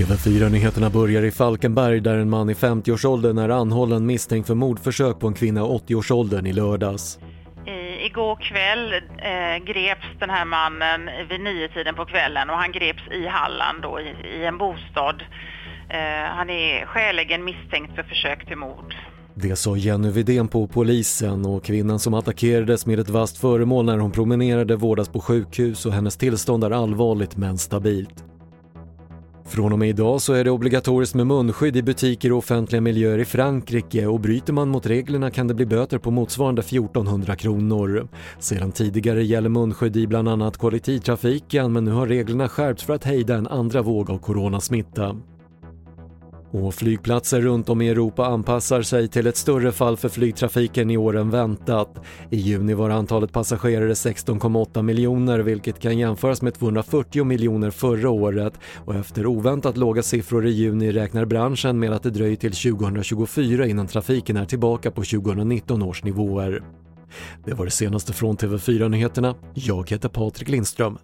TV4-nyheterna börjar i Falkenberg där en man i 50-årsåldern är anhållen misstänkt för mordförsök på en kvinna i 80-årsåldern i lördags. I, igår kväll eh, greps den här mannen vid nio tiden på kvällen och han greps i Halland då, i, i en bostad. Eh, han är skäligen misstänkt för försök till mord. Det sa Jenny Widén på polisen och kvinnan som attackerades med ett vasst föremål när hon promenerade vårdas på sjukhus och hennes tillstånd är allvarligt men stabilt. Från och med idag så är det obligatoriskt med munskydd i butiker och offentliga miljöer i Frankrike och bryter man mot reglerna kan det bli böter på motsvarande 1400 kronor. Sedan tidigare gäller munskydd i bland annat kollektivtrafiken men nu har reglerna skärpts för att hejda en andra våg av coronasmitta. Och flygplatser runt om i Europa anpassar sig till ett större fall för flygtrafiken i år än väntat. I juni var antalet passagerare 16,8 miljoner vilket kan jämföras med 240 miljoner förra året och efter oväntat låga siffror i juni räknar branschen med att det dröjer till 2024 innan trafiken är tillbaka på 2019 års nivåer. Det var det senaste från TV4 Nyheterna. Jag heter Patrik Lindström.